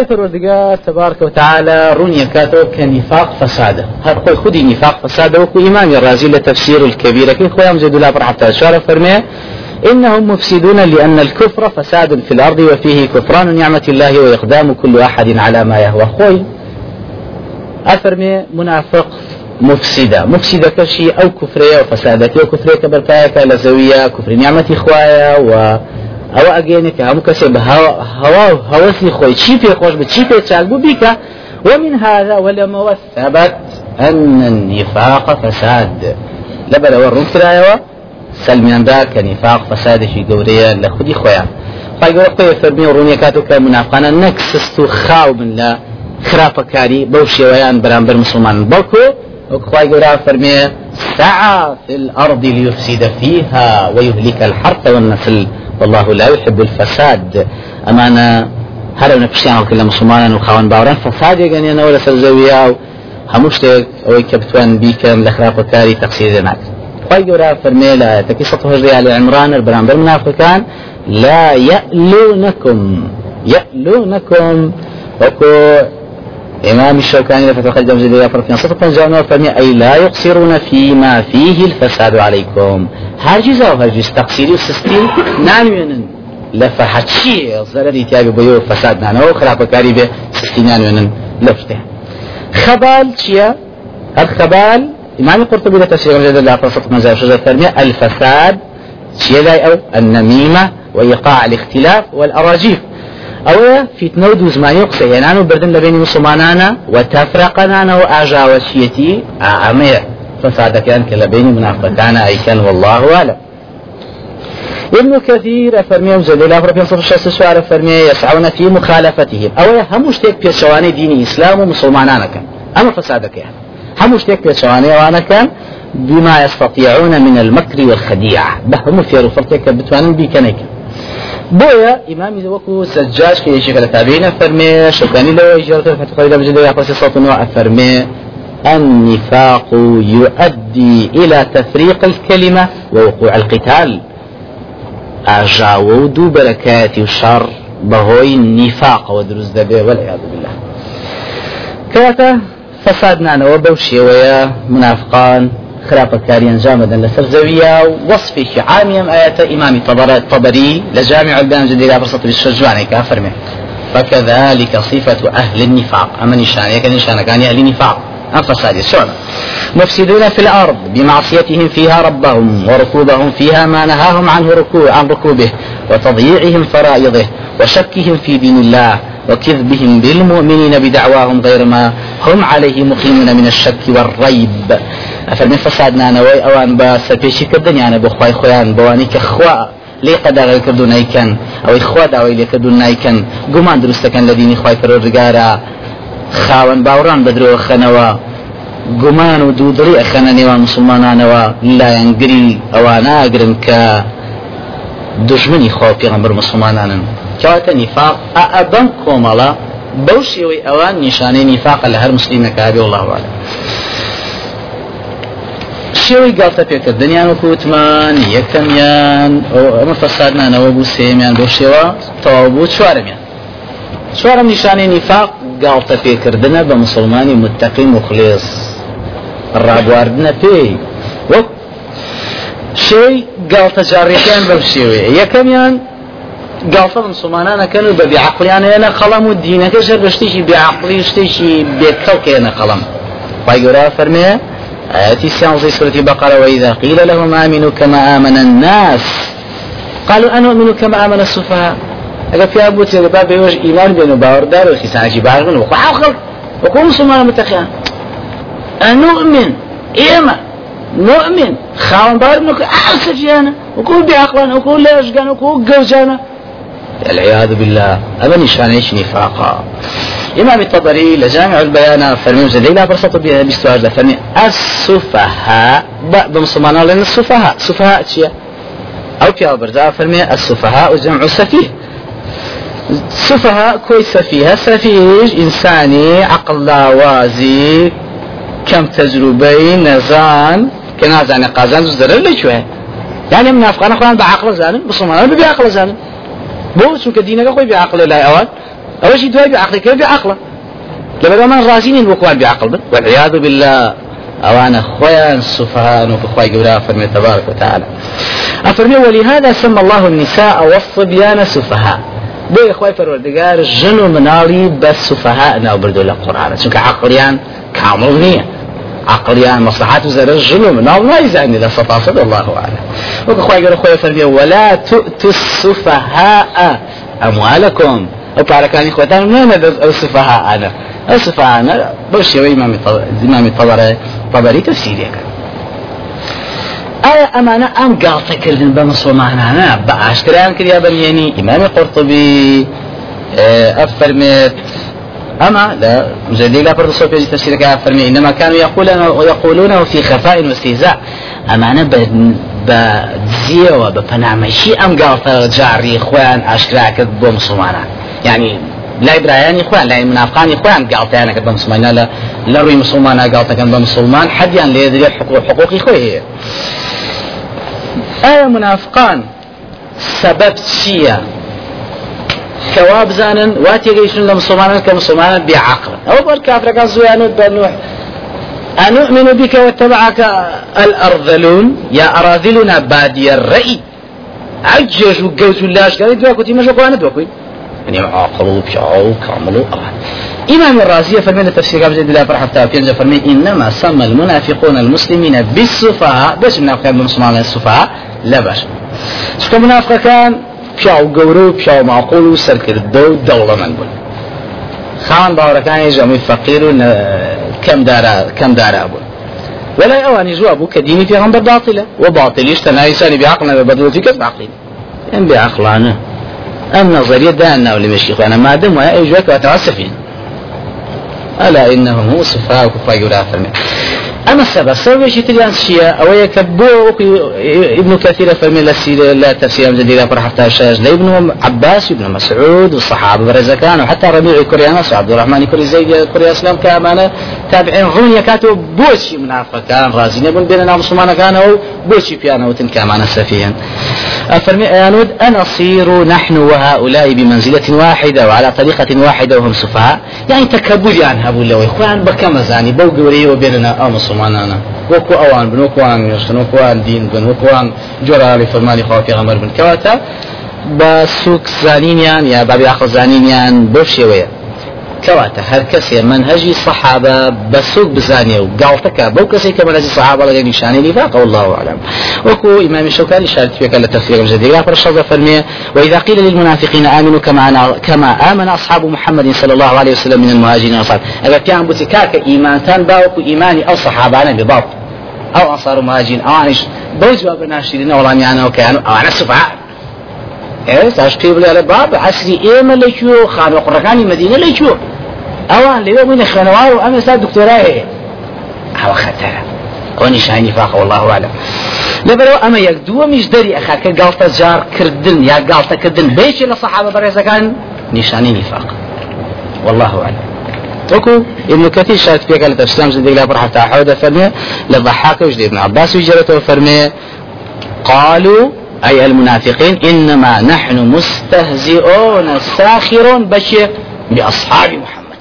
خواهي پروردگار تبارك وتعالى روني كاتو كنفاق فساده هر خوي خودي نفاق فساده وكو إمام الرازي لتفسير الكبير لكن خويا مزيد الله برحمة شارة فرميه إنهم مفسدون لأن الكفر فساد في الأرض وفيه كفران نعمة الله وإقدام كل أحد على ما يهوى. خوي أفرمي منافق مفسدة. مفسدة كشي أو كفرية وفسادة كفرية كبركاية لزوية كفر نعمة إخوايا و أو أجينك هم كسب هوا هوا هوسي خوي شي في خوش بتشي في تشالبو بيكا ومن هذا ولما ثبت أن النفاق فساد. لبلا ورون كرايوا سلمیان دا کە نیفاق فەسادێکی گەورەیە لە خودی خۆیان. خی گەورە خۆی فەرمی ڕوونیەکاتو کە منافقانە نەک سست و خاو بن لە خراپەکاری بەو شێوەیان بەرامبەر مسلمان. بەڵکو وخواي قرا فرمي سعى في الأرض ليفسد فيها ويهلك الحرث والنسل. والله لا يحب الفساد. أمانة هل نفسيان كل مسلمان وخوان باوران؟ فساد يعني أنا ولا سلزويا هموشتك أو كبتوان بيكم لخراف كاري تقصير ناك خی گەورە فەرمێ لە تەکی سە هەژدە لە عمران بەرامبەر منافقان لا يألونكم يألونكم. وكو إمام الشوكاني لفتح الجمز بلا فرقين صدقا جانوا فرمي أي لا يقصرون فيما فيه الفساد عليكم. هرجز أو هرجز تقصيري وسستي نانوينن. شيء ضرري تيابي بيو فساد نانو خلاف كاري به سستي نانوينن لفته. خبال شيا الخبال إمام القرطبي لتفسير مجد الله قصة مزايا شجرة الترمية الفساد شيء أو؟ النميمة وإيقاع الاختلاف والأراجيف أو في تنود زماني قصة ينانو بردن لبين مسلمانانا وتفرقنا وأعجاوشيتي أعمية فساد كان كلبين منافقان أي كان والله أعلم ابن كثير فرمي وزل الله ربي صلى الله عليه وسلم يسعون في مخالفتهم أو هم في شواني دين إسلام ومسلمانانا كان أما فسادك يعني هم شتيك وأنا كان بما يستطيعون من المكر والخديعة بهم في رفرتك بتوانن بيكنيك بويا إمام وكو سجاج كي يشيك التابعين فرمي شكاني لو فتح قيلة بجد يقص صوت نوع فرمي النفاق يؤدي إلى تفريق الكلمة ووقوع القتال. أجاود بركات الشر بهوي النفاق ودرز دبي والعياذ بالله. كواتا فسادنانەوە بەو شێوەیە منافقان. خراپەکاری ئەنجامەدەن لەسەر زەویە و وەصفێکی عامیەم ئاەتە ئیمامی لجامع البيان جديد برصة الشجواني كافرمه فكذلك صفة أهل النفاق أما نشان يكن نشان كان أهل النفاق أم فساد شلون مفسدون في الأرض بمعصيتهم فيها ربهم وركوبهم فيها ما نهاهم عنه ركوع عن ركوبه وتضييعهم فرائضه وشكهم في دين الله وكذبهم بالمؤمنين بدعواهم غير ما هم عليه مقيمون من الشك والريب. ئەفەرمی فەسادنانەوەی ئەوان بە سەرپێشی کردنیانە بۆ خی خۆیان بەوانی کە خوا لێ قەداغل کردو نیکەن ئەوەی خوا داوای لێکردو نیکەن گومان دروستەکەن لە دینی خی پەرۆرگارە خاوەن باوڕان بە درۆ خەنەوە گومان و دوودڕی ئەخەنە نێوان مسلمانانەوە. لایەنگری ئەوان ناگرن کە دژمنی خۆ پێغمبەر مسلمانانن. کەواتە نیفاق. ئەبەم کۆمەڵە بەو شێوەی ئەوان نیشانەی نیفاقە لە هەر مسللیمەکە بێ وڵاوواە شێوەی گاڵتە پێکردنیان و کووتمان یەکەمیان ئەمە فەسادنانەوە بوو سێمیان بۆ شێوە تەواو بوو چوارەمیان. چوارم نیشانەی نیفاق گاڵتە پێکردنە بە مسلمانی متتەقی مخلێز ڕابواردنە پێی. وەک شێوی گاڵتە جاڕیەکان بەم شێوەیە. یەکەمیان گاڵتە مسلمانانەکەن و بە بێعقلیانەیەنە خەڵم و دینەکە ژەر بە شتێکی بێعقلی شتێکی بێکەڵکێنە خەڵم گەورە فەرمێ آياتي سيانزي سورة بقرة وإذا قيل لهم آمنوا كما آمن الناس. قالوا أنا أؤمن كما آمن السفهاء. أجا في أبو تيجي باب بيوج إيمان بينه باوردار وخسان أجي بارغن وقع خلق وكون مسلمان متخيان. أنؤمن إيما نؤمن خاون بار منك أعرف جانا وكون بعقلنا وكون لا يشقنا وكون قوجانا العياذ بالله. أما نشان إيش؟ نفاقا إمام الطبري لجامع البيان فرمي زدي لا برصة بيستواج فرمي السفهاء بمصمانا لأن السفهاء سفهاء تشيا أو في برزا فرمي السفهاء جمع سفيه. سفهاء كوي سفيهة سفيه إنساني عقل وازي كم تجربة نزان. كنازان قازان زدر اللي شوية. يعني منافقان أخوان بعقل زانم بصمانا بعقل زانم بۆ چونکە دینەکە خۆی بعقل لای ئەوان أول شيء دوای بعقلك بعقله لبدا من رازين وكوان بعقل والعياذ بالله. أوانا خويا سفهان وكخواي قولا فرمي تبارك وتعالى. أفرمي ولهذا سمى الله النساء والصبيان سفهاء. بۆ خی پەروەردگار ژن و مناڵی بە سوفەها ناو بردو لە قورآانە چونکە عقلیان کامڵ نییە. عقلیان مصلحات و زەرە ژن و مناڵ نایزانانی لە سەپاسە الله عالە وەکە خی گەر خۆی ولا تؤتوا السفهاء أموالكم. ئەو پارەکانی خۆتان نێنە ئەو سفەهاانە ئەو سفەهانە بەو شێوەی ئیمامی تەڵەرە تەبەری تەفسیرەکە ئایا ئەمانە ئەم گاڵتەکردن بە مسلمانانە بە ئاشتران کریا بەنیێنی ئیمامی قرطبی ئەفەرمێت أما لا مجدي لا برضو صوفي تفسيرك فرمي إنما كانوا يقولون ويقولونه في خفاء واستهزاء. أما أنا بزيوة بپنامشي أم قالت جاري خوان أشكراك بو مسلمانا. يعني لا إبراهيمي خوان لا منافقاني خوان قالت أنا كبا مسلمان لا لا روي مسلمان قالت كان بمسلمان حد يعني ليدري حقوق حقوقي خوي ئایا منافقان؟ سبب چییە کەوا بزانن وا تێگەیشتن لە مسلمانان کە مسلمانان بێعقل ئەوە بەر کافرەکان زویانت أنؤمن بك واتبعك الأرذلون يا أراذلنا بادي الرأي عجز وقوت اللاش قال دواكو تيما شو قوانا دواكو يعني عقلوا بشعوا كاملوا أراد إمام الرازي فرمي التفسير قبل الله فرح في فرمي؟ إنما سمى المنافقون المسلمين بالسفهاء. بس المنافقين بالمسلمين السفهاء. لا باش. شكو منافق كان پیاو گەورە و پیاو ماقۆڵ و سەرکردە و دەوڵەمەند بوون. خان باوەڕەکانی ژەمی فەقیر و کەم دارا بوون. ولا ئەوانی جواب بوو کە دینی پێغەمبەر باطلە و باطلیش تەنایسانی بعقلنا بەدڵەتی کەس باقین ئەم بعقلانە ئەم نظریە دان ناو لە مشکی خوانە مادەم وایە ئەو جوێک واتەوا سەفین ألا إنهم هم سفهاء ولا فرمي أما السبب سبب شيء تليان شيء أو يكبو ابن كثير فرمي لسير لا تفسير جديدة فرح الشاج لابن عباس وابن مسعود والصحابة برزكان وحتى ربيع كوريانا عبد الرحمن كوري زيد كوري اسلام كأمانة تابعين رون يكاتو بوشي منافق كان رازين يبون بيننا مسلمان كانوا بوشي بيانا وتن كامانا سفيا أفرمي أنود أنصير نحن وهؤلاء بمنزلة واحدة وعلى طريقة واحدة وهم سفهاء. يعني تكبر عن هبو لو إخوان بكم زاني بو قوري وبيننا أو مسلمانانا. وكو أوان بن يشتن وكو أوان دين بن وكو أوان جرى لفرماني خواتي غمر بن. كواتا بسوك زانينيان يا بابي أخو زانينيان بوشي کەواتە هەر کەسێ منهجی سەحابە بە سوک بزانێ و گاڵتەکە بەو کەسی کە منهجی سەحابە لەگەی نیشانی نفاق والله أعلم. وكو إمام الشوكاني شارك فيك لتفسير جديد فرشاد فرمي وإذا قيل للمنافقين آمنوا كما كما آمن أصحاب محمد صلى الله عليه وسلم من المهاجرين والأنصار. أبا كان بوتكاك إيمان تان باوكو إيماني أو صحابانا بباط أو أنصار مهاجرين أو عنش بوجوا جواب ناشرين والله يعني أو كانوا أو سفعاء إيه تشكيب لي باب عسري إيه ملكيو خان وقرقاني مدينة ليكيو ئەوان لەوێ بووینە خوێنەوە و ئەم ئێستا دکتۆرای هەیە ئەوە خەتەرە ئەوە نیشانی فاق والله أعلم. لەبەرەوە ئەمە یەک دووەمیش دەری ئەخاکە گاڵتە جارکردن یا گاڵتەکردن بێکی لە سەحابە بەڕێزەکان نیشانی نفاق. والله أعلم. وكو ابن كثير شارك فيك على تفسير زندق لا فرحة حودة فرمي لضحاك وجد ابن عباس وجرته فرمي قالوا أي المنافقين إنما نحن مستهزئون ساخرون بشر بأصحاب محمد.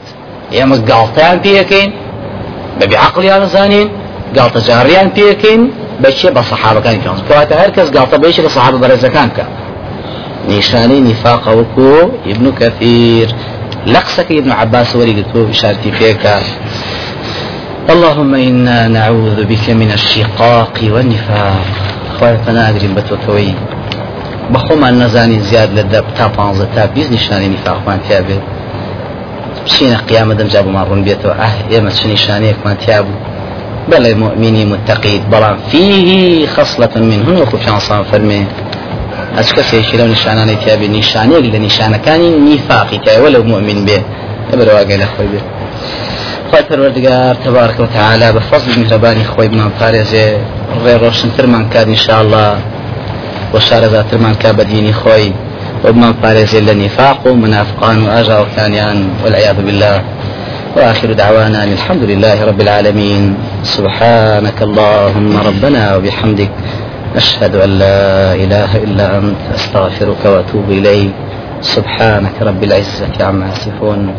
گاڵتیان پێەکەین بەبی عقلیان زانین گاڵتە جاڕیان پێەکەین بەچێ بە سەحابەکانی پێ کەواتە هەر کەس گاڵتە بێشی لە سەحابە بەرەزەکان کە نیشانەی نیفاقە وەکو ابن كثير. لقسك ابن عباس ورقته بشارتي فيك. اللهم إنا نعوذ بك من الشقاق والنفاق. خواتنا أدري بتوكوي بخوما نزاني زياد لدب تا بانزة تا بيز نشاني نفاق وان تابه بچینە قیامە دەمجا بۆمان ڕوون بێتەوە ئاه ئێمە چ نیشانەیەکمان تیا بوو بەڵێ مؤمنی متقید. بەڵام فيه خصلة من هنا وخوشان فەرمێ ئەچ کەسێکی لەو نیشانانەی تیاابێ نیشانەیەک لە نیشانەکانی نیفاقی تایوە لەو مؤمن بێ لەبەرواگەی لە خۆی بێ خۆی پەروەردگار تبارك وتعالى بفضل مهربانی خۆی بمان پارێزێ ڕێ ڕۆشنترمان کار انشاءالله وشارەزاترمان کا بە دینی خۆی ومن فارز إلا نفاق ومنافقان وأجا وثانيان والعياذ بالله وآخر دعوانا الحمد لله رب العالمين سبحانك اللهم ربنا وبحمدك أشهد أن لا إله إلا أنت أستغفرك وأتوب إليك سبحانك رب العزة عما يصفون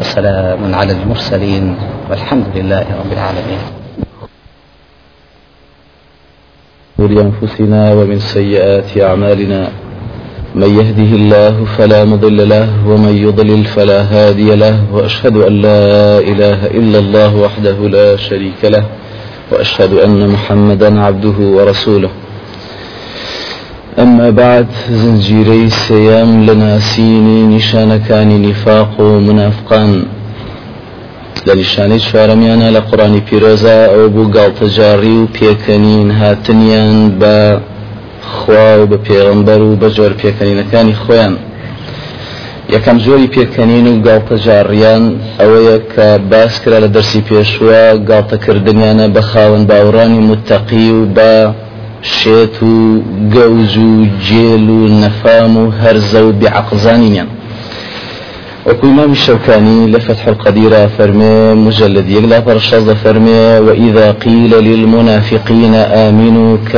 وسلام على المرسلين والحمد لله رب العالمين. أنفسنا ومن سيئات أعمالنا من يهده الله فلا مضل له ومن يضلل فلا هادي له وأشهد أن لا إله إلا الله وحده لا شريك له وأشهد أن محمدا عبده ورسوله. أما بعد زنجيري سيام لناسيني نشانكاني نفاق ومنافقان لە نیشانەی چوارەمیانە لە قڕانی پیرۆزە ئەو بوو گاڵتەجاری و پێکەنین هاتنیان بە خوا و بە پێغمبەر و بە جۆر پێکەنینەکانی خۆیان. یەکەم زۆری پێکەنین و گاڵتەجاڕیان ئەوەیە کە باس کرا لە دەرسی پێشوە گاڵتەکردنیانە بە خاوەن باوڕانی متەقی و بە شێت و گەوز و جێل و نەفام و هەرزە و لفتح القدير فرمي مجلد يقلا فرشاز فرمي وإذا قيل للمنافقين آمنوا ك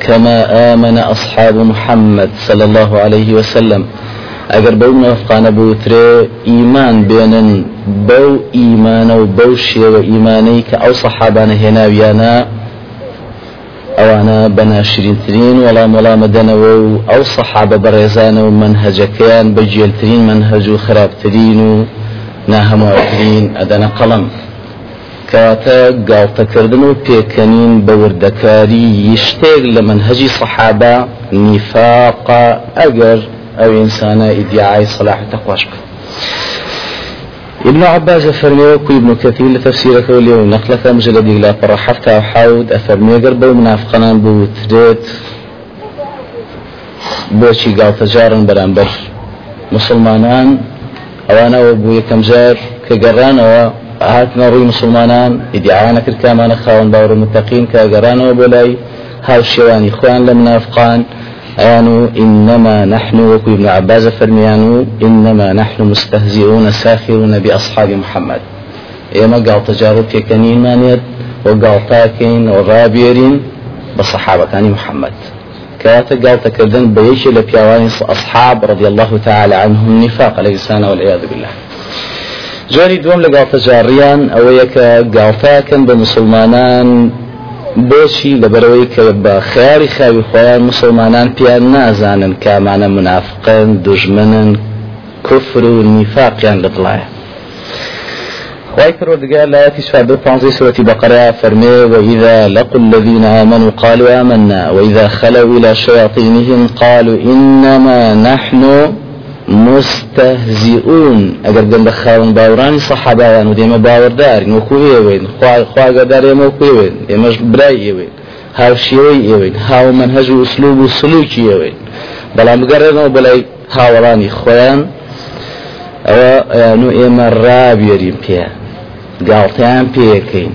كما آمن أصحاب محمد صلى الله عليه وسلم. ئەگەر بەو نافقانە بوترێ ئیمان بێنن بەو ئیمانە و بەو شێوە ئیمانەی کە ئەو سەحابانە هێناویانە ئەوانە بەناشرینترین وەڵام وەڵامە دەنەوە و ئەو سەحابە بەڕێزانە و منهەجەکەیان بە جێلترین منهەج و خراپترین و ناهەموارترین ئەدەنە قەڵم کەواتە گاڵتەکردن و پێکەنین بە وردەکاری یشتێک لە منهەجی سەحابە نیفاقا ئەگەر ئەو ئینسانە ئیدیعای سەلاح تەخواش بکە ابن عباس فرمي وكو ابن كثير لتفسير كولي ونقلك مجلد لا فرحفت أو حاود أفرمي قرب منافقنا بوتريت بۆچی گاڵتەجارن بەرامبەر مسلمانان ئەوانە بوو یەکەم جار گەڕانەوە هاتنە ڕووی مسلمانان. خاوەن باوڕ متەقین کە گەڕانەوە بۆ لای هاو شێوانی خۆیان لە منافقان أيانو إنما نحن وكو ابن عباس فرميانو إنما نحن مستهزئون ساخرون بأصحاب محمد. إما قال تجارب كنين مانيت وقال تاكين وغابيرين بصحابة كان محمد. كاتا قال تكردن بيش لبيواني أصحاب رضي الله تعالى عنهم نفاق الإنسان والعياذ بالله. جاري دوم لقال تجاريان أو يك قال تاكن بمسلمانان بۆچی لەبەرەوەی کە بە خیاری خاوی خۆیان مسلمانان پیان نازانن کامانە منافقن دژمنن كفر و نیفاقیان لە دڵایە. خواهي پروردگار لا يتشفى بفانزي سورة بقرة فرمي وإذا لقوا الذين آمنوا قالوا آمنا وإذا خلوا إلى شياطينهم قالوا إنما نحن مستهزئون. اگر گەن بە خاون باورانی سەحابایان و دێمە باوەڕدارین وەکو ئێوێن خواگەدار ئێمە وەکو ئێوێن ئێمەش برای ئێوێن هاوشێوەی ئێوێن هاو منهەج و ئوسلوب و سلوکی ئێوێن بەڵام بگەڕێنەوە بەلای هاوەڕانی خۆیان ئەوە ئێمە ڕابێرین پێ گاڵتەیان پێەکەین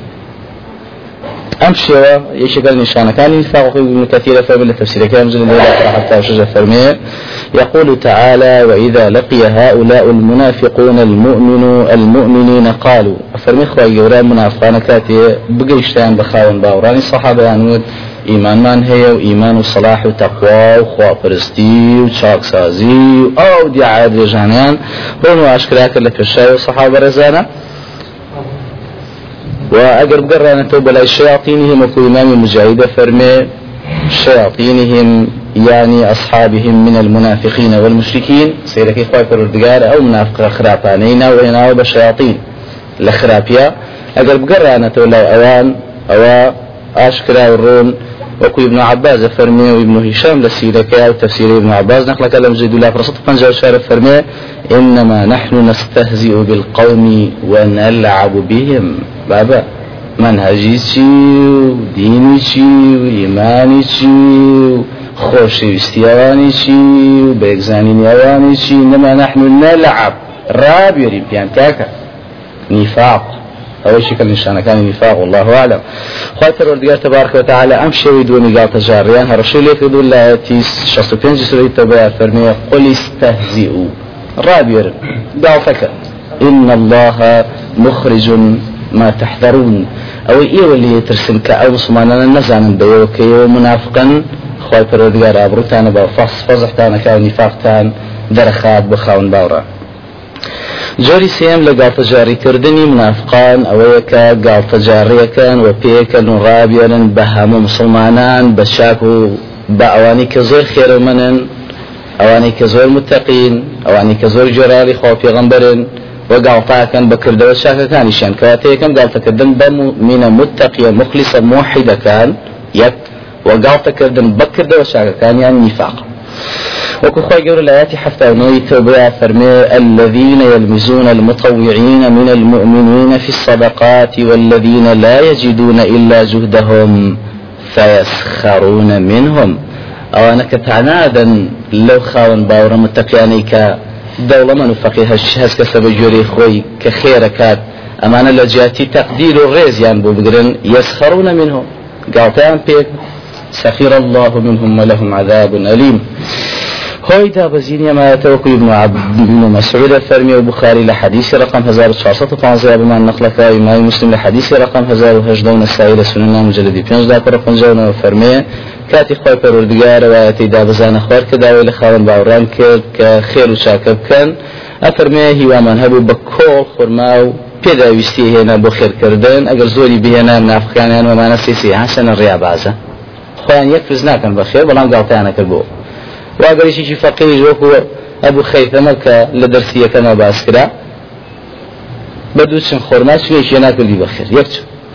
ئەم شێوە یەکێکە نیشانەکانی فاقی ابن كثير فرمي لتفسير كلام زل الله حتى شجع فرمي يقول تعالى وإذا لقي هؤلاء المنافقون المؤمن المؤمنين قالوا فرمي خواهي جورا منافقان كاتي بقيشتان بخاون باوراني الصحابة يعني إيمان من هي وإيمان وصلاح وتقوى وخوا فرستي وشاك سازي أو دي عاد بونو أشكراك اللي في الشاي وصحابة رزانا. وأجر بقرنا توب لا شياطينهم وكل إمام مجاهد فرمي شياطينهم يعني أصحابهم من المنافقين والمشركين. سيدك إخوة الردقار أو منافق خرابانين أو إنا بشياطين لخرابيا أجر بقرنا توب لا أوان أو أشكرا والرون وكو ابن عباس فرمي وابن هشام لسيرك أو تفسير ابن عباس. نقل كلام زيد الله فرصة فنجا شارف فرمي. إنما نحن نستهزئ بالقوم ونلعب بهم. بابا منهجی چی دینی چی و ئیمانی چی خۆشەویستی ئەوانی چی و بێگزانینی ئەوانی چی نەما نحن نەلعب ڕابێری پیان تاکە نیفاق ئەوە شکل نیشانەکانی نیفاق والله أعلم. خواهی پەروەردگار تبارك وتعالى ئەم شێوی دووەمی گاڵتە جاڕیان هەڕەشەی لێ کردو لە ئاەتی 65 سوری تەبەیە فەرمیوە قل استهزئوا ڕابێرن گاڵتەکە إن الله مخرج ما تحذرون. ئەوە ئێوە لێ ترسن کە ئەو مسلمانانە نەزانن بەوەکەیەوە منافقن. خۆی پەرۆدگار ئابروتانە بە فەس فەزحتانەکە و نیفاقتان دەرەخات بە خاون باوڕە جۆری سێم لە گاڵتەجاریکردنی منافقان ئەوەیە کە گاڵتەجاڕیەکەن و پێکەن و ڕابێنن بە هەموو مسلمانان بە چاک و بە ئەوانی کە زۆر خێرەمەنن ئەوانەی کە زۆر متەقین ئەوانی کە زۆر جۆرالی خۆ پێغەمبەرن و گاڵتاکەن بەکردەوە چاکەکانیشان کەواتە یەکەم گاڵتەکردن بە مینە متەقیە مخلیسە موحیدەکان یەک و گاڵتەکردن بەکردەوە چاکەکانیان نیفاق. وكو خوي قول الآيات حتى نويت فرمي الذين يلمزون المطوعين من المؤمنين في الصدقات والذين لا يجدون إلا جهدهم فيسخرون منهم. أو أنك تعنادا لو خاون باورا متقيانيك دولة من فقيه هز كسب جوري خوي كخيركات أمانة لجاتي تقدير الريز يعني بقرن يسخرون منهم. قالتان بيك. سخر الله منهم ولهم عذاب أليم. هوي دابزين ما توكل ابن عبد مسعود الفرمي وبخاري لحديث رقم 1415 بما نقلك إمام مسلم لحديث رقم 1018 السائل سنن مجلد 5 دا پر 50 فرمي كاتي خوي پروردگار روایتی دابزان خوار کە داوای لە خاوەن باوەڕان کرد کە خێر و چاکە بکەن. ئەفەرمێ هیوامان هەبوو بە کۆڵ خورما و پێداویستی هێنا بۆ خێرکردن. ئەگەر زۆری بهێنا نافخانیان ومانە سیسی حسنە ڕیا بازە خۆیان یەک فرز ناکەن بە خێر بەڵام گاڵتیانە کرد بۆ. واگەریشی فەقیری وەکو ئەبوو خەیتەمە کە لە دەرسیەکەمە باس کرا بە دوو چن خۆرما سوێکیە ناکردی بەخێر یەک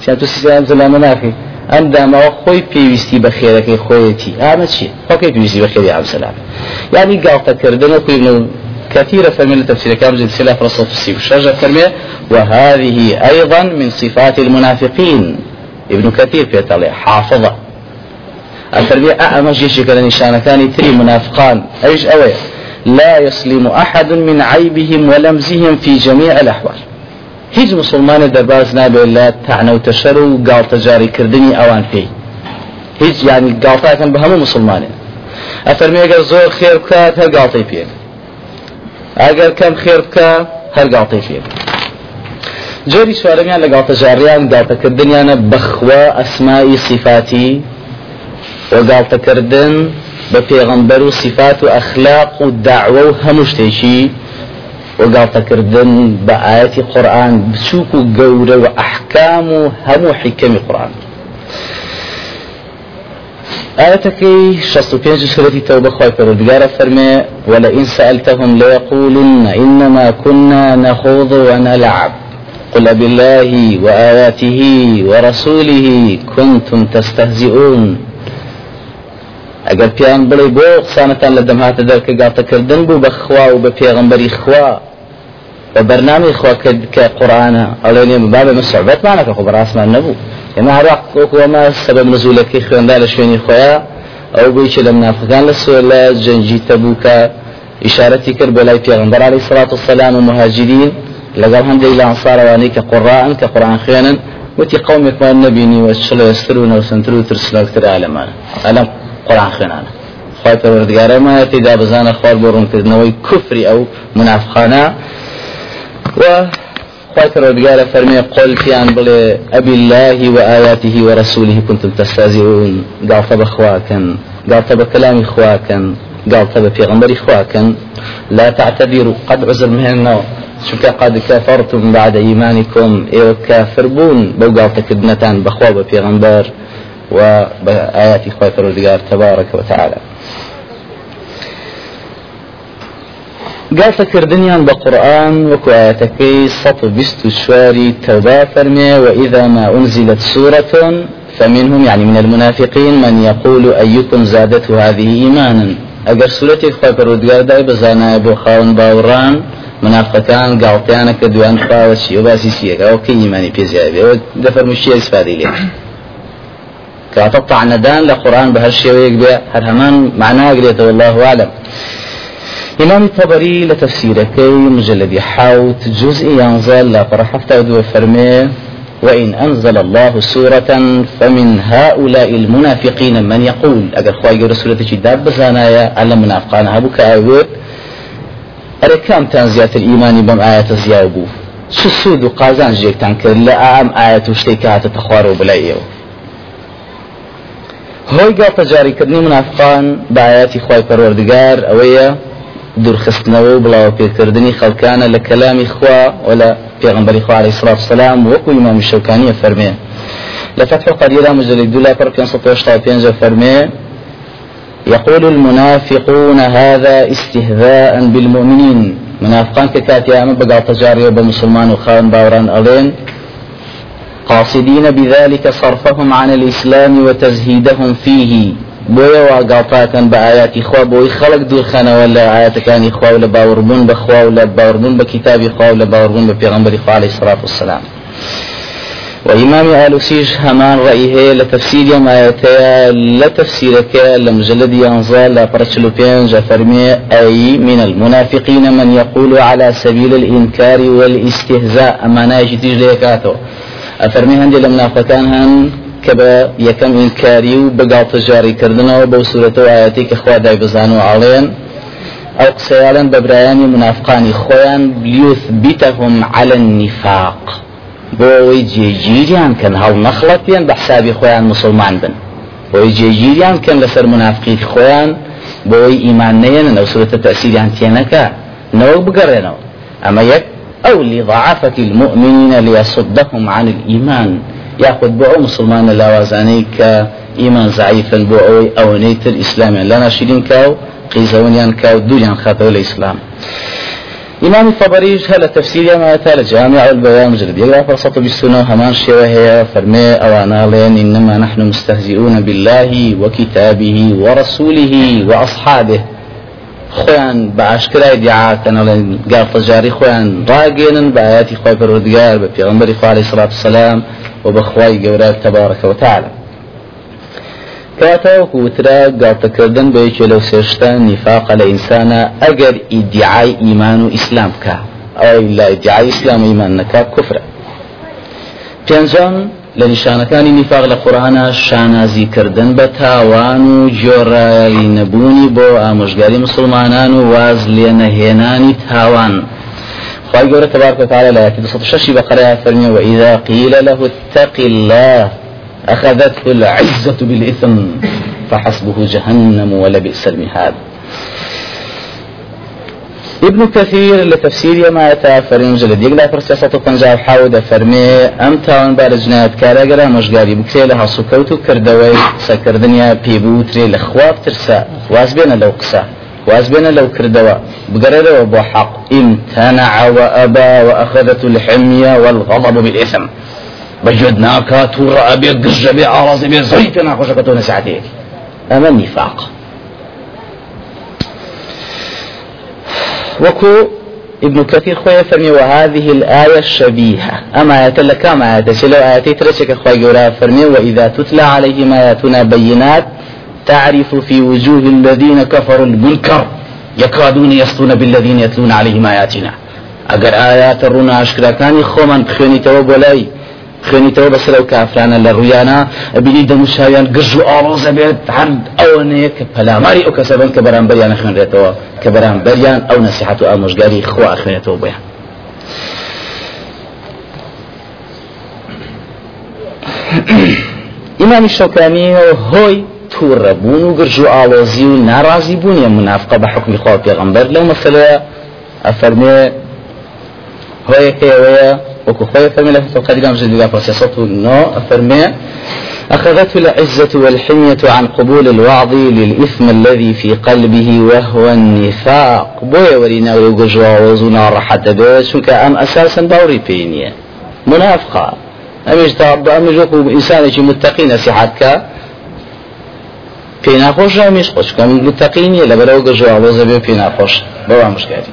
چیان تو سیستم زەلامە ناکەی ئەم داماوە خۆی پێویستی بە خێرەکەی خۆیەتی ئامە چی؟ خۆکەی پێویستی بە خێری ئامسەلام یعنی گاڵتەکردن وەکوی كثير فمن التفسير كامل السلاف رصف السيف الشجر فرمي وهذه أيضا من صفات المنافقين ابن كثير في حافظة. التربية أعمى جيشك لنشان كان تري منافقان. أيش أوي؟ لا يسلم أحد من عيبهم ولمزهم في جميع الأحوال. هیچ مسلمان دەرباز نابێت لە تعنە و تەشەر و گاڵتەجاری کردنی ئەوان پێی هیچ ینی گاڵتاکەن بە هەموو مسلمانێن ئەفەرمێگەر زۆر خێر بکات هەر گاڵتەی پێ ئەگەر کەم خێر بکە هەر گاڵتەی پێ جۆری چوارەمیان لە گاڵتەجاریان گاڵتەکردنیانە بەخوا ئەسمایی صفاتی داوە و هەموو شتێکی وەگاڵتەکردن بە ئاەتی قورآن بچووک و گەورە و ئەحکام و هەموو حیکەمی قورآن آياتكي شصت بينج سورة توبة خواهي پروردگار فرمي ولئن سألتهم ليقولن إنما كنا نخوض ونلعب. قل بالله وآياته ورسوله كنتم تستهزئون. ئەگەر پیان بڵێ بۆ قسانەتان لە دەمهاتە دەرکە گاتەکردن بوو بە خوا و بە پێغمبەری خوا بە بەرنامی خوا کرد کە قورآانە ئەڵێ نێ بابە مسعبەتمانەکە خۆ بەڕاستمان نەبوو ئێمە هەراق وەکوەمە سەبەب نزولەکەی خوێندا لە شوێنی خۆیان ئەو بووی لە منافقان لە سوێ لە جەنجی تەبووکە ئشارەتی کرد بە لای پێغمبەر عەلەیهی سەڵات وسەلام و مهاجرین لەگەڵ هەندێک لە ئەنسارەوانەی کە قوڕان کە قورآن خوێنن وتی قومێکمان نبینی وە چڵێستر و نەوسنتر و ترسناکتر ئالەمانە ئەلەم قرآن خوێنانە خی پەروەردگارەمە تێدا بزانە خوار بۆ ڕوونکردنەوەی کوفری ئەو منافخانە و خی پەروەردگارە فەرمێ قۆلتیان بڵێ ئەبی الله وآياته ورسوله كنتم تستهزئون قالت بخواكن قالت بكلام خواكن قالت بپێغمبەری خواكن لا تعتذروا قد عذر مهنەوە چونکە قد كفرتم بعد إيمانكم. إيوه كافر بون بو قالتكدنتان وبآيات إخوة الرزقار تبارك وتعالى. قال فكردنيان بقرآن وكو آياتكي سط بست شواري توبا فرمي وإذا ما أنزلت سورة فمنهم يعني من المنافقين من يقول أيكم زادته هذه إيمانا. أجر سورة إخوة الرزقار داي بزانا أبو خاون باوران منافقان قاڵتیانە کە دوان خواوە چی و باسی سیەکە ئەو کە ایمانی پێزیابێ دەفەر مشتێ كاتە طعنەدان لە قورآن بە هەر شێوەیەک بێ هەر هەمان معناگرێتەوە الله إمام الطبري لتفسيركي مجلد حوت جزء ينزل لا فرحفت دو فرمي. وإن أنزل الله سورة فمن هؤلاء المنافقين من يقول. أجر خواهي رسولة داب بزانايا على منافقان أبو كأوي. أركام تنزيات الإيمان بم آيات زيابو شو سود قازان جيك تنكر أعم آيات وشتيكات تخوارو بلايو هۆی گاڵتەجاریکردنی منافقان بە ئاياتی خی پەروەردگار ئەوەیە دوورخستنەوە و بڵاو پێکردنی خەڵکانە لە کەلامی خوا و لە پێغمبەری خوا عليه الصلاة والسلام وەکو ئیمام شەوکانیە فەرمێ. لە فتح قديرة مجلد دولا پر 585 فەرمێ يقول المنافقون هذا استهزاء بالمؤمنين منافقان ككاتي أما بقى تجاري بمسلمان وخان باوران ألين قاصدين بذلك صرفهم عن الإسلام وتزهيدهم فيه. وا گاڵتاکەن بە ئاياتی خوا بۆی خەڵک دوورخەنەوە لە ئاەتەکانی خوا و لە باوەڕبوون بەخوا و لە باوەڕبوون بە کتابی خوا و خوا عليه الصلاة والسلام. وإمام آلوسيش همان رأيه لتفسير ما يتيا لتفسيرك لمجلد ينزل لبرشلو بينج فرمي أي من المنافقين من يقول على سبيل الإنكار والإستهزاء. أما ناجي تجليكاتو أفرمي هندي لمنافقان هن كبا يكم إنكاري وبقال تجاري كردنا وبو سورة آياتي كخوا داي بزانو علين أو قسيالا ببرياني منافقاني خوان ليثبتهم على النفاق. بۆ ئەوەی جێگیریان کەن هەڵ نەخڵەت بە خۆیان مسلمان بن. بۆی جێگیریان کەن لەسەر منافقی خۆیان بۆی ئیمان نێنن ئەو سورەتە تەسیریان تێنەکە نەوەک بگەڕێنەوە ئەمە یەک أو لضعافة المؤمنين ليصدهم عن الإيمان. يأخذ بو مسلمان لا وزانيك إيمان ضعيفا بو أو نيتر إسلام لنا شيرين كاو قيزونيان كاو دوليان خاطر الإسلام. إمام الطبري هل تفسير ما أتى جامع البيان مجلد يقرأ فرصة بالسنة. همان شوى هي فرمي أوانا لين. إنما نحن مستهزئون بالله وكتابه ورسوله وأصحابه. خوان باشكرا ادعاء لين قال تجاري خوان راقين بآيات خوي فرودقار بفيغمبر عليه الصلاة والسلام وبخواي قورات تبارك وتعالى کاتەوەکو وترا گاڵتەکردن بەیەکێ لەو سێشتە نیفاقە لە ئینسانە ئەگەر ئیدعای ئیمان و ئیسلام بکە ئەو لا ئیدعای ئیسلام و ئیمان نەکا کوفرە پێنجەم لە نیشانەکانی نیفاق لە قورآانە شانازیکردن بە تاوان و جۆڕایی نەبوونی بۆ ئامۆژگاری واز لێ نەهێنانی تاوان. خی گەورە تبارك وتعالى لا يأتي بصوت الشاشي بقرأ فرمي وإذا قيل له اتق الله أخذته العزة بالإثم فحسبه جهنم ولبئس المهاد. ابن كثير لتفسير ما يتافر مجلد يقلا فرسي سطو پنجاب حاود فرمي. ام تاون بار جنايت كارا قرا مشغاري بكري لها سكوتو كردوي سكردنيا بيبوتري لخواب ترسا. وازبين لو قسا وازبين لو كردوا. بقرر وبو حق امتنع وأبى وأخذته الحمية والغضب بالإثم. بجد ناكا تورا أبي قج بي عرض بي زيت ناخوش كتون ساعتين أما النفاق. وكو ابن كثير خويا فرمي وهذه الآية الشبيهة. أما آية لك ما آية؟ سلو آياتي ترشك خويا فرمي وإذا تتلى عليهم آياتنا بينات تعرف في وجوه الذين كفروا المنكر يكادون يسطون بالذين يتلون عليهم آياتنا. أجر آيات الرنا أشكرا كان خومن بخيني توب ولاي خوێنیتەوە بەسەر ئەو کافرانە لە ڕویانە ئەبینی دەموشاویان گژ و ئاڕۆزە بێت هەر ئەوەنەیە کە پەلاماری ئەو کەسە بن کە بەرامبەریان خوێنرێتەوە کە بەرامبەریان ئەو نەسیحەت و ئامۆژگاری خوا خوێنێتەوە بۆیان. ئیمامی شەکانی هۆی تووڕەبوون و گرژ و ئاڵۆزی و ناڕازی بوونیە منافقە بە حکمی خوا پێغەمبەر لەو مەسەلەیە ئەفەرمێ هۆیەکەوەیە وكو خويا فرمي له قد قام جديد بروسيسوت نو فرمي أخذته العزة والحمية عن قبول الوعظ للإثم الذي في قلبه وهو النفاق. بويا ورينا ويقجوا وزونا راحة بيت شو أم أساسا دوري بينيا منافقة. أميش تعب أميش وكو إنسان متقين نصيحتك. پێی ناخۆش ئەمیش خۆشکەم متەقینیە لەبەرەوە گەژوا وەزە بێ پێی ناخۆش بەوا مشکاری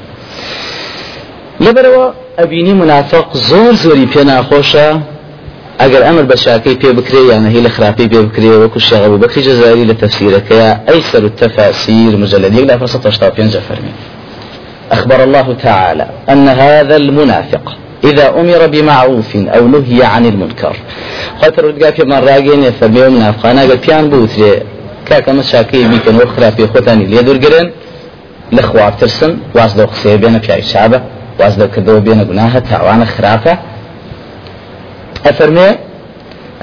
لەبەرەوە ئەبینی منافق زۆر زۆری پێ ناخۆشە. ئەگەر ئەمر بە شاکەی پێ بکرێ یان هی لە خراپی پێ بکرێ أبو بكر جزائري لتفسيركيا أيسر التفاسير مجلد لا فصل تشطاب فرمي أخبر الله تعالى أن هذا المنافق إذا أمر بمعروف أو نهي عن المنكر خاطر ودقا في من راقين يفرمي منافقانا قال بيان بوتري كاكا مشاكي بيكن وخرافي خوتاني ليدور قرن لخواب ترسن واسدو قصيه بين في عشابه واز دەکردەوە بێنە گوناهە تاوانە خراپە؟ ئەفەرمێ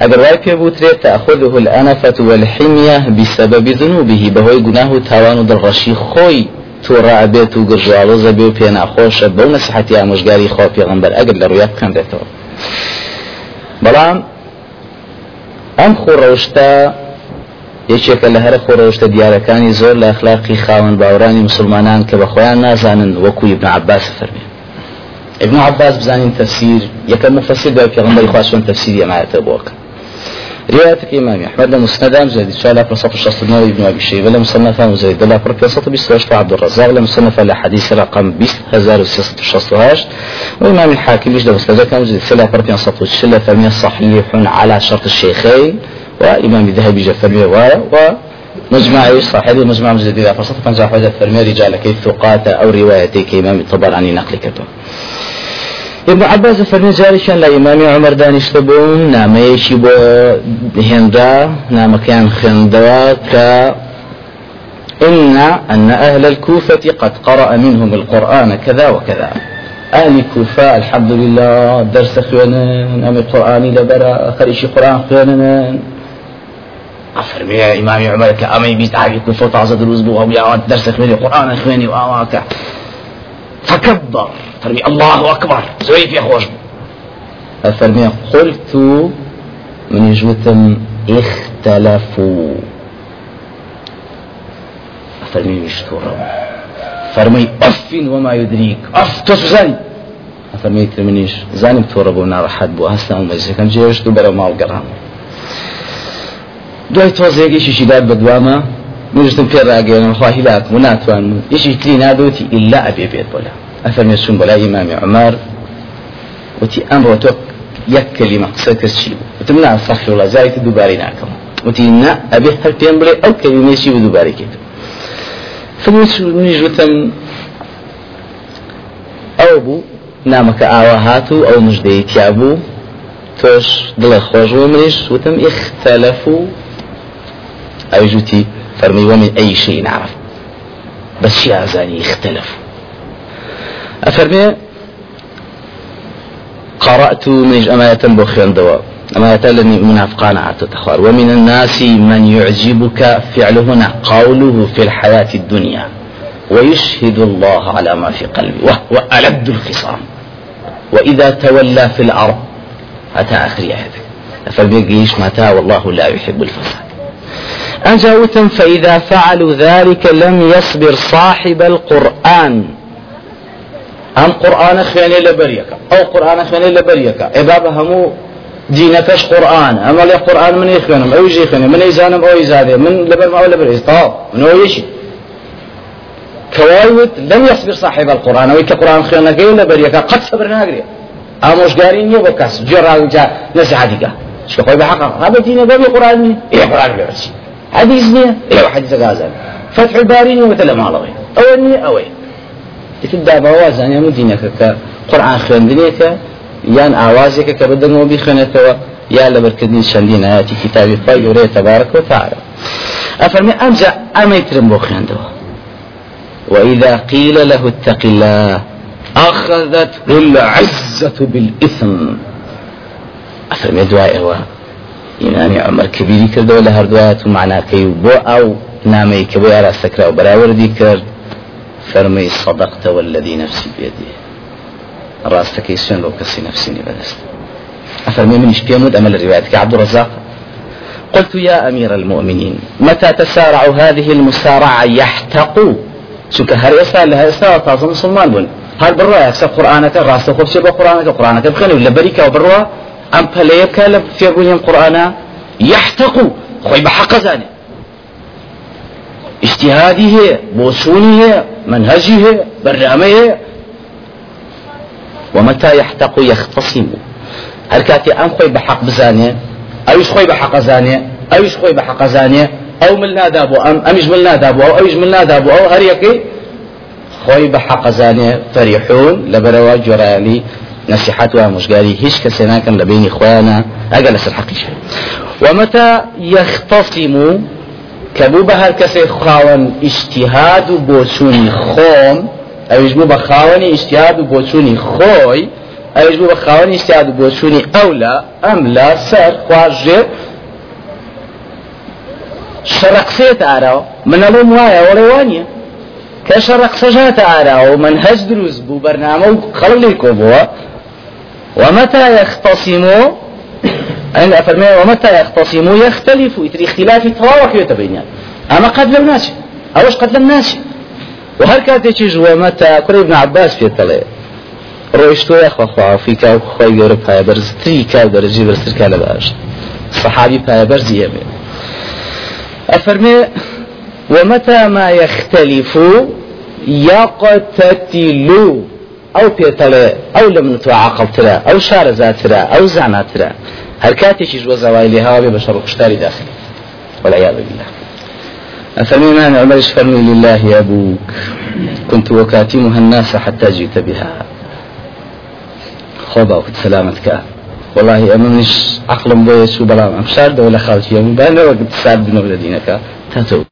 ئەگەر وای پێ بوترێت تأخذه الأنفة والحمية بسبب ذنوبه بەهۆی گوناه و تاوان و دڵڕەشی خۆی تووڕە ئەبێت و گرژواڵۆزە بێ و پێ ناخۆشە بەو نەسیحەتی ئامۆژگاری خۆ پێغەمبەر ئەگەر لە بەڵام ئەم خۆڕەوشتە یەکێکە لە هەرە خۆڕەوشتە دیارەکانی زۆر لە ئەخلاقی خاوەن باوەڕانی مسلمانان کە بە نازانن وەکو ابن عباس فەرمێ. ابن عباس بزانین تفسیر یەکەم مفسر پێغەمبەری خوا چۆن تفسیری ئەمایەتە بۆکە رواية الإمام أحمد لمسند زيد شالا برصف الشخص النووي بن أبي شيبة لمصنف زيد لا برصف بيستوش عبد الرزاق لمصنف لحديث رقم بيست هزار وسياسة الشخص وإمام الحاكم يجد مسند كان زيد سلا صفو الشلة فمية صحيح على شرط الشيخين وإمام الذهبي جفرمي و مجمع صاحب مجمع مجدد إذا فرصت فنجا حوزة فرمي رجال كي ثقات أو روايتي كإمام الطبراني نقل كتب ابن عباس فرمي جارشان لا إمام عمر دانش تبون نامەیەکی بۆ هێندا نامەکەیان خوێندەوە کە إن أن أهل الكوفة قد قرأ منهم القرآن كذا وكذا. أهل الكوفة الحمد لله درس خوانن أم القرآن لبرا خريش قرآن خوانن. أفرمي إمام عمر كأمي بيت عاقي كوفة تعزى دروز بوها ويا درس خواني قرآن خواني وآواك. فكبر فرمي الله أكبر. زوي في خوش فرمي قلت من جوتم اختلفوا. فرمي مشتورا فرمي أف وما يدريك. أف تسوزاني فرمي ترمنيش زانم تورا بو. ناڕەحەت بوو هەستان مەزەکەم جێشت و بەرە ماڵ گەڕام دوای تۆزێکیشی داد بە دوامە نوشتم پێ ڕاگەێنم خواهی لاک و ناتوان یشی تری نادوتی ئللا ئەبێ بێت بۆلا ئەفەرمێ چون بەلای ئیمامی عمار وتی ئەمڕۆ تۆ یەک کەلیمە قسە کرد چی بوو وتم نا سەخی وڵا جارێکی دووبارەی ناکەم وتی نا ئەبێ هەر پێم بڵێ ئەو کەلیمێکی بە دووبارەی کرد فنیش وتم ئەو بوو نامەکە ئاوا هات و ئەو مژدەی تیا بوو. تۆش دڵە خۆش بۆ منیش وتم اختلف و ئەوی فەرمی ومن أي شيء عرف بس شي أزاني اختلف أفرمي قرأت من أماية بخيان دواء أماية لني منافقان عتتخوار ومن الناس من يعجبك فعلهنا قوله في الحياة الدنيا. ويشهد الله على ما في قلبي وهو ألد الخصام. وإذا تولى في الأرض. أتى آخر آياتك فبيقيش متى؟ والله لا يحب الفساد. أجاوتم فإذا فعلوا ذلك لم يصبر صاحب القرآن. أم قرآن خياني لبريك. أو قرآن خياني لبريك. إبابة همو دينكش قرآن. أما لي قرآن من يخيانم؟ أو يجي يخيانم؟ من يزانم أو يزانم من لبر ما أو لبر طاب من هو يشي كوايوت لم يصبر صاحب القرآن. ويك قرآن خيانك لبريك. قد صبر ناقري. أموش قارين يبقى كاس جرى جا نسعدك شكو خوي بحقا. هذا دين بابي قرآن. إيه قرآن بيرسي حديث نية؟ إيه حديث غازل فتح الباري مثل ما لغي أو نية أوي تبدا بوازن يعني دينك كقرآن خوێندنێکە یان ئاوازێکە کە بەدەنەوە بیخوێنێتەوە یا لەبەرکردنی چەندین ئاەتی کتابی خی گەورەیە تەبارەک و تعالى أفرمي أمجا أما يترم بو خيندوا وإذا قيل له اتق الله أخذته العزة بالإثم. أفرمي إمام عمر كبيري كردو لهر دعاء معناه كي بو أو نامي كبو يرى سكرا وبراوردي كرد فرمي صدقت والذي نفسي بيده راستك يسون لو كسي نفسيني بدست أفرمي من بيمود أمل الرواية عبد الرزاق قلت يا أمير المؤمنين متى تسارع هذه المسارعة يحتقوا شوك هر يسال لها يسال تازم مسلمان بون هل بروا يكسب قرآنك راست خوب شبه قرآنك بخير ولا بريكا وبروا أم بليك في بنيم قرآنا؟ يحتقوا خوي بحق زاني. اجتهادي هي بوسوني هي منهجي هي برنامج هي. ومتى يحتق يختصم هل كاتي أم خوي بحق بزانية أو خوي بحق زانية أو خوي بحق زانية أو ملنا دابو أم؟ أمش ملنا دابو أو أيش ملنا دابو أو هريكي. خوي بحق زانية فريحون لبروا نصيحتها مشقالي هيش كسينا كان لبين إخوانا أجلس الحقيقة ومتى يختصم کەبوو بە هەر کەسێک خاوەن ئیشتیهاد و بۆچوونی خۆم ئەویش بوو بە خاوەنی ئیشتیهاد و بۆچوونی خۆی ئەویش بوو بە خاوەنی ئیشتیهاد و بۆچوونی ئەو لە ئەم لە سەر خواژێ شەرەقسێت ئاراوە منەڵم وایە وەڵێ وانە كشرق سجات على ومنهج دروز بو برنامج خلق كوبوا ومتى يختصموا أن أفرمي ومتى يختصموا يختلفوا يتري اختلاف تواوك يتبينيان أما قد لم ناشي أوش قد لم ناشي وهر كاتێکی ومتى؟ کوڕی ابن عباس پێتەڵێ ڕۆیشتۆ یخواخوا فیکا خۆی گەورە پایەبەرزتری کاو دەرەجی بەرزترکا لە باش صحابي پایەبەرزی ئەبێ أفرمي ومتى ما يختلف؟ يقتتل. أو بيتلا أو لم نتوى عقل ترى أو شار ترى أو زعنا ترى هل كاتش جوا زوايلي هوا بشر قشتاري داخل والعياذ بالله. أفرمي ما عمر فرمي لله يا أبوك. كنت وكاتمها الناس حتى جئت بها. خوبا وكت سلامتك. والله أمنش عقل بويس وبلا أمشار دولة خالتي يوم بأنا وقت سعد بن دينك. تاتو.